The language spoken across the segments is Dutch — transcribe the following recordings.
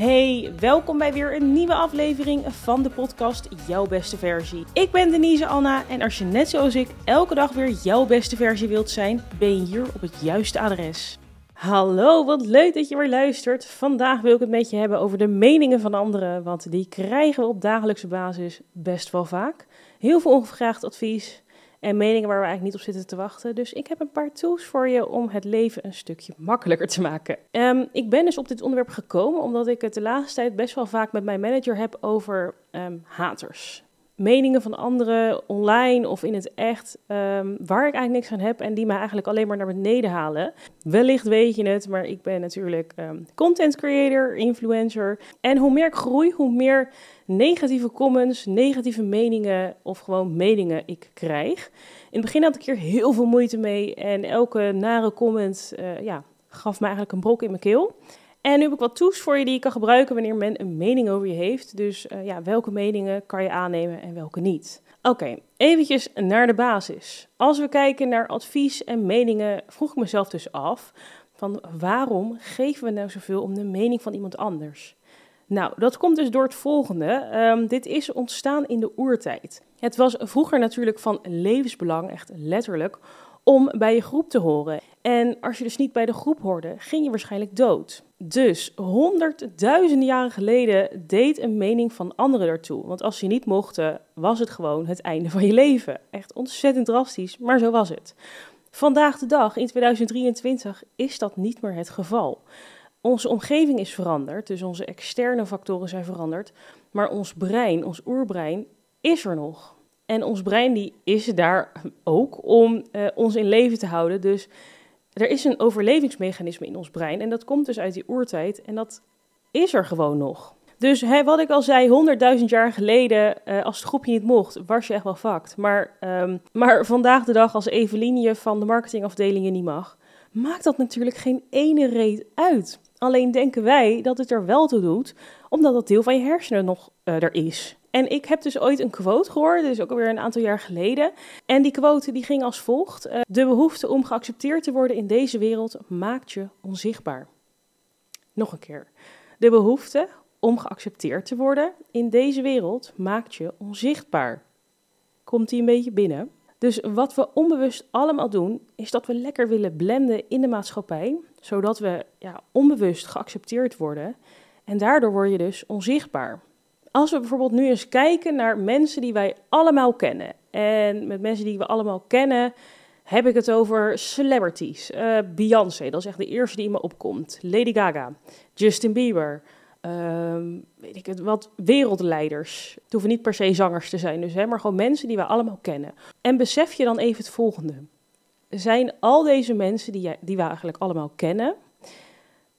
Hey, welkom bij weer een nieuwe aflevering van de podcast Jouw Beste Versie. Ik ben Denise Anna en als je net zoals ik elke dag weer jouw beste versie wilt zijn, ben je hier op het juiste adres. Hallo, wat leuk dat je weer luistert. Vandaag wil ik het met je hebben over de meningen van anderen, want die krijgen we op dagelijkse basis best wel vaak. Heel veel ongevraagd advies en meningen waar we eigenlijk niet op zitten te wachten. Dus ik heb een paar tools voor je om het leven een stukje makkelijker te maken. Um, ik ben dus op dit onderwerp gekomen omdat ik het de laatste tijd best wel vaak met mijn manager heb over um, haters meningen van anderen online of in het echt, um, waar ik eigenlijk niks aan heb en die mij eigenlijk alleen maar naar beneden halen. Wellicht weet je het, maar ik ben natuurlijk um, content creator, influencer. En hoe meer ik groei, hoe meer negatieve comments, negatieve meningen of gewoon meningen ik krijg. In het begin had ik hier heel veel moeite mee en elke nare comment uh, ja, gaf me eigenlijk een brok in mijn keel. En nu heb ik wat tools voor je die je kan gebruiken wanneer men een mening over je heeft. Dus uh, ja, welke meningen kan je aannemen en welke niet. Oké, okay, eventjes naar de basis. Als we kijken naar advies en meningen, vroeg ik mezelf dus af van waarom geven we nou zoveel om de mening van iemand anders? Nou, dat komt dus door het volgende. Um, dit is ontstaan in de oertijd. Het was vroeger natuurlijk van levensbelang, echt letterlijk, om bij je groep te horen. En als je dus niet bij de groep hoorde, ging je waarschijnlijk dood. Dus honderdduizenden jaren geleden deed een mening van anderen ertoe. Want als je niet mochten, was het gewoon het einde van je leven. Echt ontzettend drastisch, maar zo was het. Vandaag de dag, in 2023, is dat niet meer het geval. Onze omgeving is veranderd, dus onze externe factoren zijn veranderd. Maar ons brein, ons oerbrein, is er nog. En ons brein die is daar ook om uh, ons in leven te houden. Dus er is een overlevingsmechanisme in ons brein. En dat komt dus uit die oertijd. En dat is er gewoon nog. Dus hè, wat ik al zei, honderdduizend jaar geleden, uh, als het groepje niet mocht, was je echt wel fucked. Maar, um, maar vandaag de dag, als Eveline van de marketingafdelingen niet mag, maakt dat natuurlijk geen ene reet uit. Alleen denken wij dat het er wel toe doet, omdat dat deel van je hersenen nog uh, er is. En ik heb dus ooit een quote gehoord, dus ook alweer een aantal jaar geleden. En die quote die ging als volgt: uh, De behoefte om geaccepteerd te worden in deze wereld maakt je onzichtbaar. Nog een keer. De behoefte om geaccepteerd te worden in deze wereld maakt je onzichtbaar. Komt die een beetje binnen? Dus wat we onbewust allemaal doen, is dat we lekker willen blenden in de maatschappij, zodat we ja, onbewust geaccepteerd worden. En daardoor word je dus onzichtbaar. Als we bijvoorbeeld nu eens kijken naar mensen die wij allemaal kennen. En met mensen die we allemaal kennen, heb ik het over celebrities. Uh, Beyoncé, dat is echt de eerste die in me opkomt. Lady Gaga, Justin Bieber, uh, weet ik het, wat wereldleiders. Het hoeven niet per se zangers te zijn, dus, hè, maar gewoon mensen die we allemaal kennen. En besef je dan even het volgende. Zijn al deze mensen die, die we eigenlijk allemaal kennen,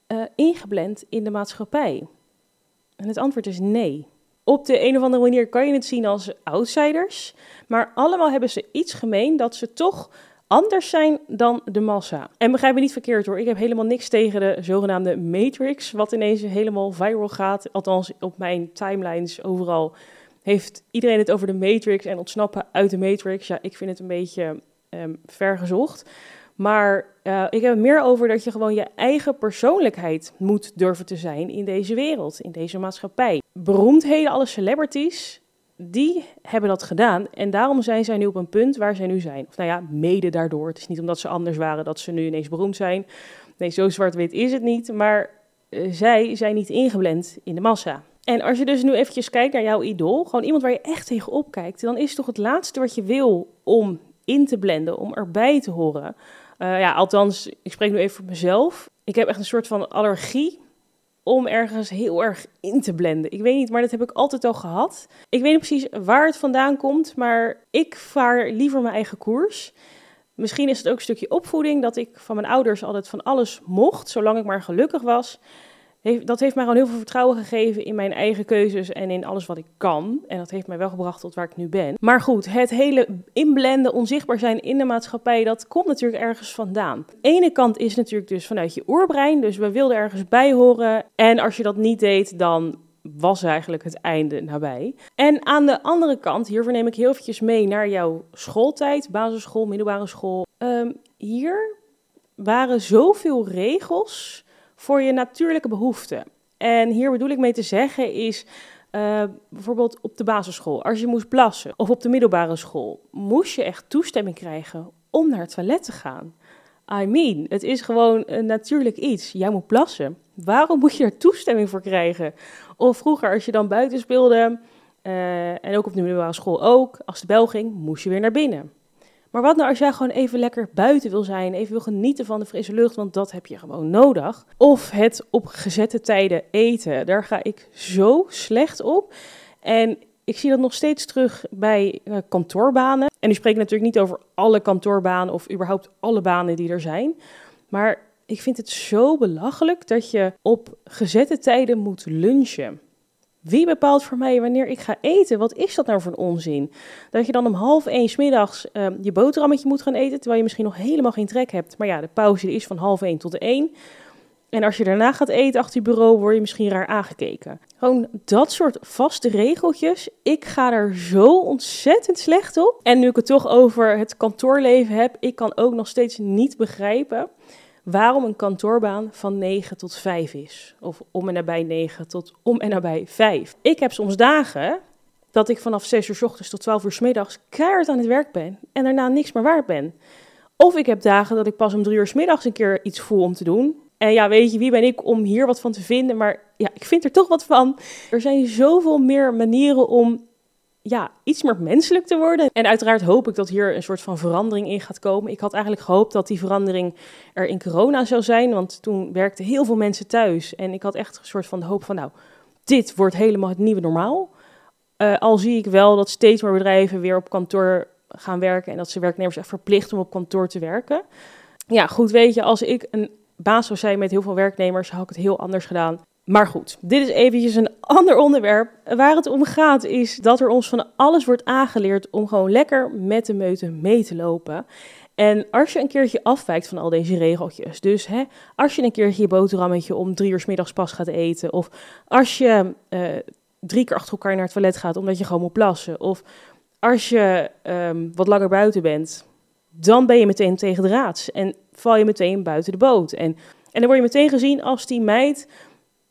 uh, ingeblend in de maatschappij? En het antwoord is nee op de een of andere manier kan je het zien als outsiders. Maar allemaal hebben ze iets gemeen dat ze toch anders zijn dan de massa. En begrijp me niet verkeerd hoor, ik heb helemaal niks tegen de zogenaamde Matrix, wat ineens helemaal viral gaat. Althans, op mijn timelines overal heeft iedereen het over de Matrix en ontsnappen uit de Matrix. Ja, ik vind het een beetje um, vergezocht. Maar uh, ik heb het meer over dat je gewoon je eigen persoonlijkheid moet durven te zijn in deze wereld, in deze maatschappij. Beroemdheden, alle celebrities, die hebben dat gedaan. En daarom zijn zij nu op een punt waar zij nu zijn. Of nou ja, mede daardoor. Het is niet omdat ze anders waren dat ze nu ineens beroemd zijn. Nee, zo zwart-wit is het niet. Maar uh, zij zijn niet ingeblend in de massa. En als je dus nu eventjes kijkt naar jouw idool, gewoon iemand waar je echt tegenop kijkt, dan is toch het laatste wat je wil om in te blenden, om erbij te horen. Uh, ja, althans, ik spreek nu even voor mezelf. Ik heb echt een soort van allergie om ergens heel erg in te blenden. Ik weet niet, maar dat heb ik altijd al gehad. Ik weet niet precies waar het vandaan komt, maar ik vaar liever mijn eigen koers. Misschien is het ook een stukje opvoeding dat ik van mijn ouders altijd van alles mocht, zolang ik maar gelukkig was dat heeft mij gewoon heel veel vertrouwen gegeven in mijn eigen keuzes en in alles wat ik kan. En dat heeft mij wel gebracht tot waar ik nu ben. Maar goed, het hele inblenden, onzichtbaar zijn in de maatschappij, dat komt natuurlijk ergens vandaan. De ene kant is natuurlijk dus vanuit je oerbrein, dus we wilden ergens bij horen. En als je dat niet deed, dan was eigenlijk het einde nabij. En aan de andere kant, hiervoor neem ik heel eventjes mee naar jouw schooltijd, basisschool, middelbare school. Um, hier waren zoveel regels voor je natuurlijke behoeften. En hier bedoel ik mee te zeggen is uh, bijvoorbeeld op de basisschool, als je moest plassen, of op de middelbare school, moest je echt toestemming krijgen om naar het toilet te gaan. I mean, het is gewoon een natuurlijk iets. Jij moet plassen. Waarom moet je er toestemming voor krijgen? Of vroeger, als je dan buiten speelde, uh, en ook op de middelbare school ook, als de bel ging, moest je weer naar binnen. Maar wat nou als jij gewoon even lekker buiten wil zijn, even wil genieten van de frisse lucht, want dat heb je gewoon nodig. Of het op gezette tijden eten, daar ga ik zo slecht op. En ik zie dat nog steeds terug bij uh, kantoorbanen. En nu spreek natuurlijk niet over alle kantoorbanen of überhaupt alle banen die er zijn. Maar ik vind het zo belachelijk dat je op gezette tijden moet lunchen. Wie bepaalt voor mij wanneer ik ga eten? Wat is dat nou voor onzin? Dat je dan om half één smiddags uh, je boterhammetje moet gaan eten, terwijl je misschien nog helemaal geen trek hebt. Maar ja, de pauze is van half één tot één. En als je daarna gaat eten achter je bureau, word je misschien raar aangekeken. Gewoon dat soort vaste regeltjes. Ik ga er zo ontzettend slecht op. En nu ik het toch over het kantoorleven heb, ik kan ook nog steeds niet begrijpen waarom een kantoorbaan van 9 tot 5 is. Of om en nabij 9 tot om en nabij 5. Ik heb soms dagen dat ik vanaf 6 uur s ochtends tot 12 uur s middags keihard aan het werk ben en daarna niks meer waard ben. Of ik heb dagen dat ik pas om 3 uur s middags een keer iets voel om te doen. En ja, weet je, wie ben ik om hier wat van te vinden? Maar ja, ik vind er toch wat van. Er zijn zoveel meer manieren om ja, iets meer menselijk te worden. En uiteraard hoop ik dat hier een soort van verandering in gaat komen. Ik had eigenlijk gehoopt dat die verandering er in corona zou zijn, want toen werkten heel veel mensen thuis. En ik had echt een soort van de hoop van, nou, dit wordt helemaal het nieuwe normaal. Uh, al zie ik wel dat steeds meer bedrijven weer op kantoor gaan werken en dat ze werknemers echt verplichten om op kantoor te werken. Ja, goed, weet je, als ik een baas zou zijn met heel veel werknemers, had ik het heel anders gedaan. Maar goed, dit is eventjes een ander onderwerp. Waar het om gaat is dat er ons van alles wordt aangeleerd om gewoon lekker met de meute mee te lopen. En als je een keertje afwijkt van al deze regeltjes, dus hè, als je een keertje je boterhammetje om drie uur s middags pas gaat eten, of als je uh, drie keer achter elkaar naar het toilet gaat omdat je gewoon moet plassen, of als je um, wat langer buiten bent, dan ben je meteen tegen de raads en val je meteen buiten de boot. En, en dan word je meteen gezien als die meid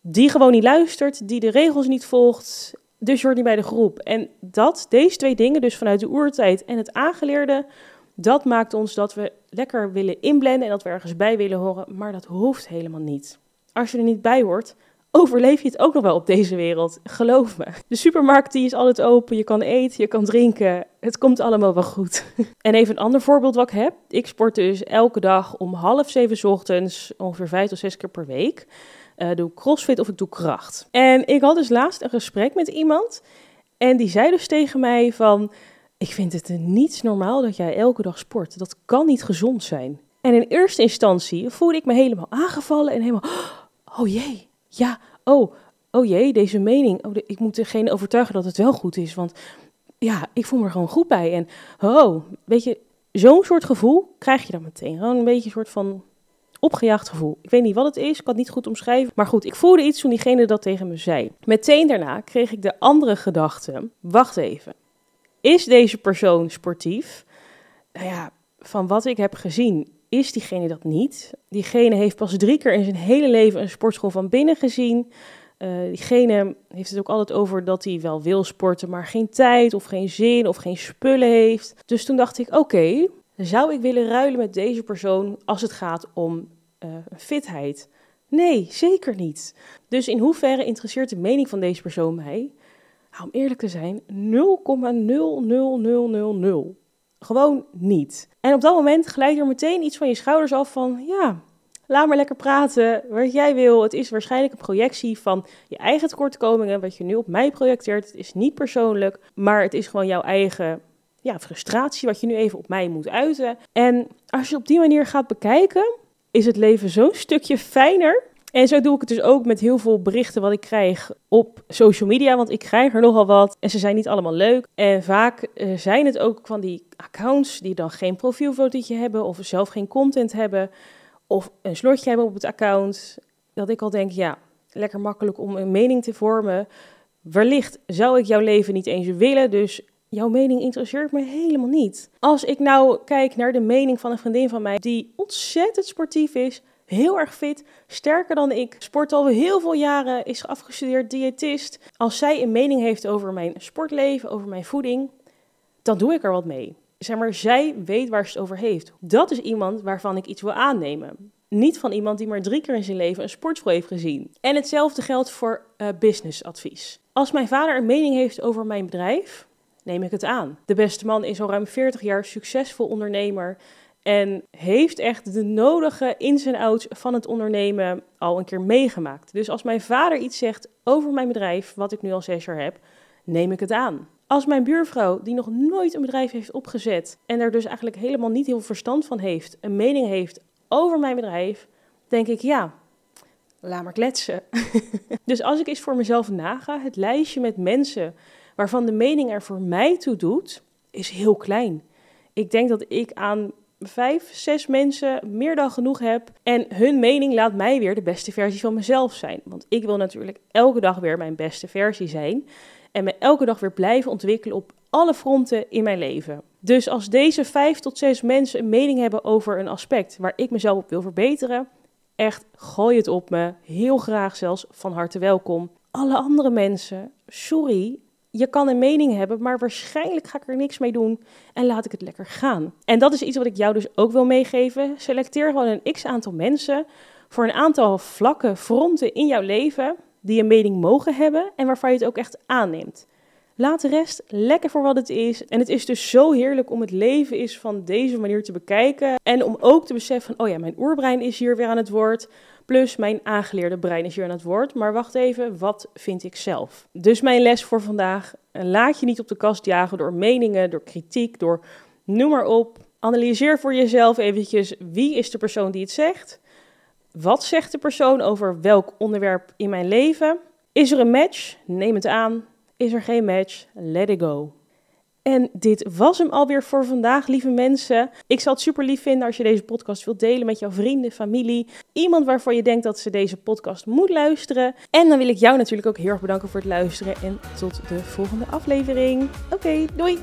die gewoon niet luistert, die de regels niet volgt, dus je hoort niet bij de groep. En dat, deze twee dingen, dus vanuit de oertijd en het aangeleerde, dat maakt ons dat we lekker willen inblenden en dat we ergens bij willen horen, maar dat hoeft helemaal niet. Als je er niet bij hoort, overleef je het ook nog wel op deze wereld. Geloof me. De supermarkt die is altijd open, je kan eten, je kan drinken. Het komt allemaal wel goed. En even een ander voorbeeld wat ik heb. Ik sport dus elke dag om half zeven ochtends, ongeveer vijf tot zes keer per week uh, doe crossfit of ik doe kracht. En ik had dus laatst een gesprek met iemand en die zei dus tegen mij van... Ik vind het niets normaal dat jij elke dag sport. Dat kan niet gezond zijn. En in eerste instantie voelde ik me helemaal aangevallen en helemaal... Oh jee, ja, oh, oh jee, deze mening. Oh, ik moet degene overtuigen dat het wel goed is, want ja, ik voel me gewoon goed bij. En oh, weet je, zo'n soort gevoel krijg je dan meteen. Gewoon een beetje een soort van opgejaagd gevoel. Ik weet niet wat het is, ik kan het niet goed omschrijven. Maar goed, ik voelde iets toen diegene dat tegen me zei. Meteen daarna kreeg ik de andere gedachte: wacht even. Is deze persoon sportief? Nou ja, van wat ik heb gezien, is diegene dat niet. Diegene heeft pas drie keer in zijn hele leven een sportschool van binnen gezien. Uh, diegene heeft het ook altijd over dat hij wel wil sporten, maar geen tijd of geen zin of geen spullen heeft. Dus toen dacht ik: oké, zou ik willen ruilen met deze persoon als het gaat om uh, fitheid? Nee, zeker niet. Dus in hoeverre interesseert de mening van deze persoon mij? Om eerlijk te zijn, 0,00000. Gewoon niet. En op dat moment glijdt er meteen iets van je schouders af van, ja, laat maar lekker praten, wat jij wil. Het is waarschijnlijk een projectie van je eigen tekortkomingen, wat je nu op mij projecteert. Het is niet persoonlijk, maar het is gewoon jouw eigen ja, frustratie wat je nu even op mij moet uiten. En als je op die manier gaat bekijken, is het leven zo'n stukje fijner. En zo doe ik het dus ook met heel veel berichten wat ik krijg op social media, want ik krijg er nogal wat en ze zijn niet allemaal leuk. En vaak uh, zijn het ook van die accounts die dan geen profielfotootje hebben of zelf geen content hebben of een slotje hebben op het account. Dat ik al denk, ja, lekker makkelijk om een mening te vormen. Wellicht zou ik jouw leven niet eens willen, dus jouw mening interesseert me helemaal niet. Als ik nou kijk naar de mening van een vriendin van mij die ontzettend sportief is, heel erg fit, sterker dan ik, sport al heel veel jaren, is afgestudeerd diëtist. Als zij een mening heeft over mijn sportleven, over mijn voeding, dan doe ik er wat mee. Zeg maar, zij weet waar ze het over heeft. Dat is iemand waarvan ik iets wil aannemen. Niet van iemand die maar drie keer in zijn leven een sportschool heeft gezien. En hetzelfde geldt voor uh, businessadvies. Als mijn vader een mening heeft over mijn bedrijf, neem ik het aan. De beste man is al ruim 40 jaar succesvol ondernemer. En heeft echt de nodige ins en outs van het ondernemen al een keer meegemaakt. Dus als mijn vader iets zegt over mijn bedrijf, wat ik nu al zes jaar heb, neem ik het aan. Als mijn buurvrouw, die nog nooit een bedrijf heeft opgezet en er dus eigenlijk helemaal niet heel verstand van heeft, een mening heeft over mijn bedrijf, denk ik ja, laat maar kletsen. dus als ik eens voor mezelf naga, het lijstje met mensen waarvan de mening er voor mij toe doet, is heel klein. Ik denk dat ik aan vijf, zes mensen meer dan genoeg heb. En hun mening laat mij weer de beste versie van mezelf zijn. Want ik wil natuurlijk elke dag weer mijn beste versie zijn. En me elke dag weer blijven ontwikkelen op alle fronten in mijn leven. Dus als deze vijf tot zes mensen een mening hebben over een aspect waar ik mezelf op wil verbeteren, echt gooi het op me. Heel graag zelfs van harte welkom. Alle andere mensen, sorry, je kan een mening hebben, maar waarschijnlijk ga ik er niks mee doen en laat ik het lekker gaan. En dat is iets wat ik jou dus ook wil meegeven. Selecteer gewoon een x aantal mensen voor een aantal vlakken, fronten in jouw leven die een mening mogen hebben en waarvan je het ook echt aanneemt. Laat de rest lekker voor wat het is. En het is dus zo heerlijk om het leven is van deze manier te bekijken. En om ook te beseffen oh ja, mijn oerbrein is hier weer aan het woord. Plus mijn aangeleerde brein is hier aan het woord. Maar wacht even, wat vind ik zelf? Dus mijn les voor vandaag. Laat je niet op de kast jagen door meningen, door kritiek, door noem maar op. Analyseer voor jezelf eventjes wie is de persoon die het zegt. Wat zegt de persoon over welk onderwerp in mijn leven? Is er een match? Neem het aan. Is er geen match? Let it go. En dit was hem alweer voor vandaag, lieve mensen. Ik zal het super lief vinden als je deze podcast wilt delen met jouw vrienden, familie. Iemand waarvan je denkt dat ze deze podcast moet luisteren. En dan wil ik jou natuurlijk ook heel erg bedanken voor het luisteren. En tot de volgende aflevering. Oké, doei!